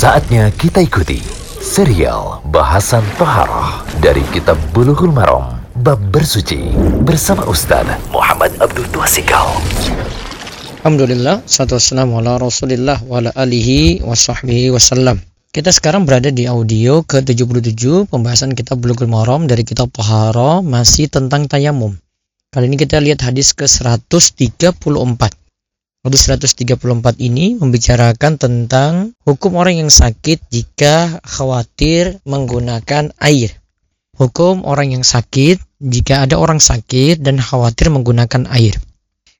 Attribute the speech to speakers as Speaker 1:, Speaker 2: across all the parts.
Speaker 1: Saatnya kita ikuti serial bahasan Toharoh dari Kitab Bulughul Maram Bab Bersuci bersama Ustaz Muhammad Abdul Tuasikal.
Speaker 2: Alhamdulillah, salatu wassalamu ala rasulillah wa ala alihi wa sahbihi wasallam. Kita sekarang berada di audio ke-77 pembahasan kitab Bulughul Maram dari kitab Toharoh masih tentang tayamum. Kali ini kita lihat hadis ke-134. Hadis 134 ini membicarakan tentang hukum orang yang sakit jika khawatir menggunakan air. Hukum orang yang sakit jika ada orang sakit dan khawatir menggunakan air.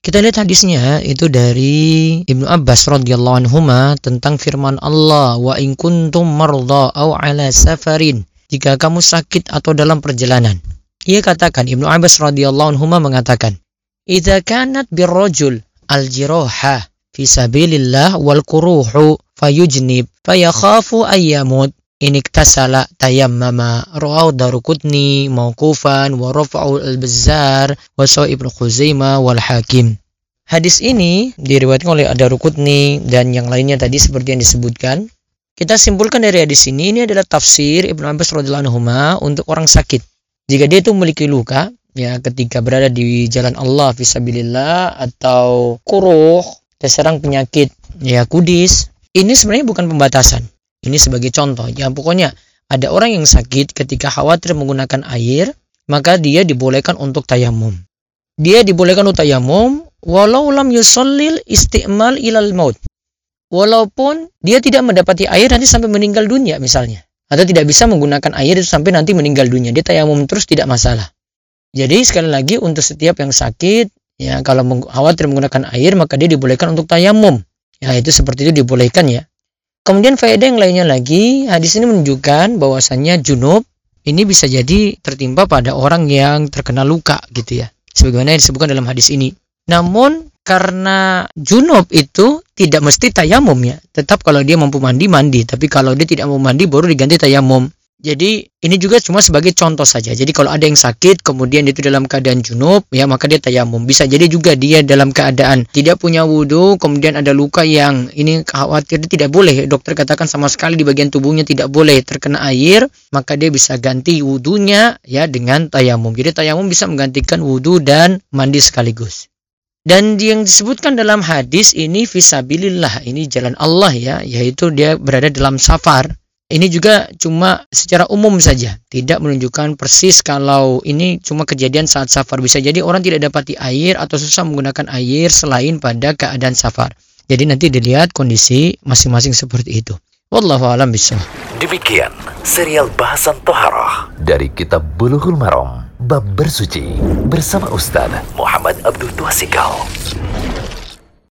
Speaker 2: Kita lihat hadisnya itu dari Ibnu Abbas radhiyallahu anhu tentang firman Allah wa in kuntum marda aw ala safarin jika kamu sakit atau dalam perjalanan. Ia katakan Ibnu Abbas radhiyallahu anhu mengatakan, "Idza kanat birrajul al-jiroha fi sabilillah wal kuruhu fayujnib fayakhafu ayyamut in iktasala tayammama rawahu darukutni mauqufan wa rafa'u al-bazzar wa ibnu khuzaimah wal hakim Hadis ini diriwayatkan oleh Ad-Darukutni dan yang lainnya tadi seperti yang disebutkan. Kita simpulkan dari hadis ini ini adalah tafsir Ibnu Abbas radhiyallahu untuk orang sakit. Jika dia itu memiliki luka, ya ketika berada di jalan Allah fisabilillah atau kuruh terserang penyakit ya kudis ini sebenarnya bukan pembatasan. Ini sebagai contoh. Ya pokoknya ada orang yang sakit ketika khawatir menggunakan air maka dia dibolehkan untuk tayamum dia dibolehkan untuk tayamum walau lam yusallil istimal ilal maut. Walaupun dia tidak mendapati air nanti sampai meninggal dunia misalnya. Atau tidak bisa menggunakan air itu sampai nanti meninggal dunia. Dia tayamum terus tidak masalah jadi sekali lagi untuk setiap yang sakit, ya kalau khawatir menggunakan air maka dia dibolehkan untuk tayamum. Ya itu seperti itu dibolehkan ya. Kemudian faedah yang lainnya lagi, hadis ini menunjukkan bahwasannya junub ini bisa jadi tertimpa pada orang yang terkena luka gitu ya. Sebagaimana yang disebutkan dalam hadis ini. Namun karena junub itu tidak mesti tayamum ya. Tetap kalau dia mampu mandi, mandi. Tapi kalau dia tidak mau mandi baru diganti tayamum. Jadi ini juga cuma sebagai contoh saja. Jadi kalau ada yang sakit kemudian itu dalam keadaan junub ya maka dia tayamum. Bisa jadi juga dia dalam keadaan tidak punya wudhu kemudian ada luka yang ini khawatir tidak boleh. Dokter katakan sama sekali di bagian tubuhnya tidak boleh terkena air maka dia bisa ganti wudhunya ya dengan tayamum. Jadi tayamum bisa menggantikan wudhu dan mandi sekaligus. Dan yang disebutkan dalam hadis ini visabilillah ini jalan Allah ya yaitu dia berada dalam safar ini juga cuma secara umum saja, tidak menunjukkan persis kalau ini cuma kejadian saat safar. Bisa jadi orang tidak dapati air atau susah menggunakan air selain pada keadaan safar. Jadi nanti dilihat kondisi masing-masing seperti itu. Wallahu a'lam bishawab.
Speaker 1: Demikian serial bahasan toharoh dari kitab Bulughul Maram bab bersuci bersama Ustaz Muhammad Abdul Tuasikal.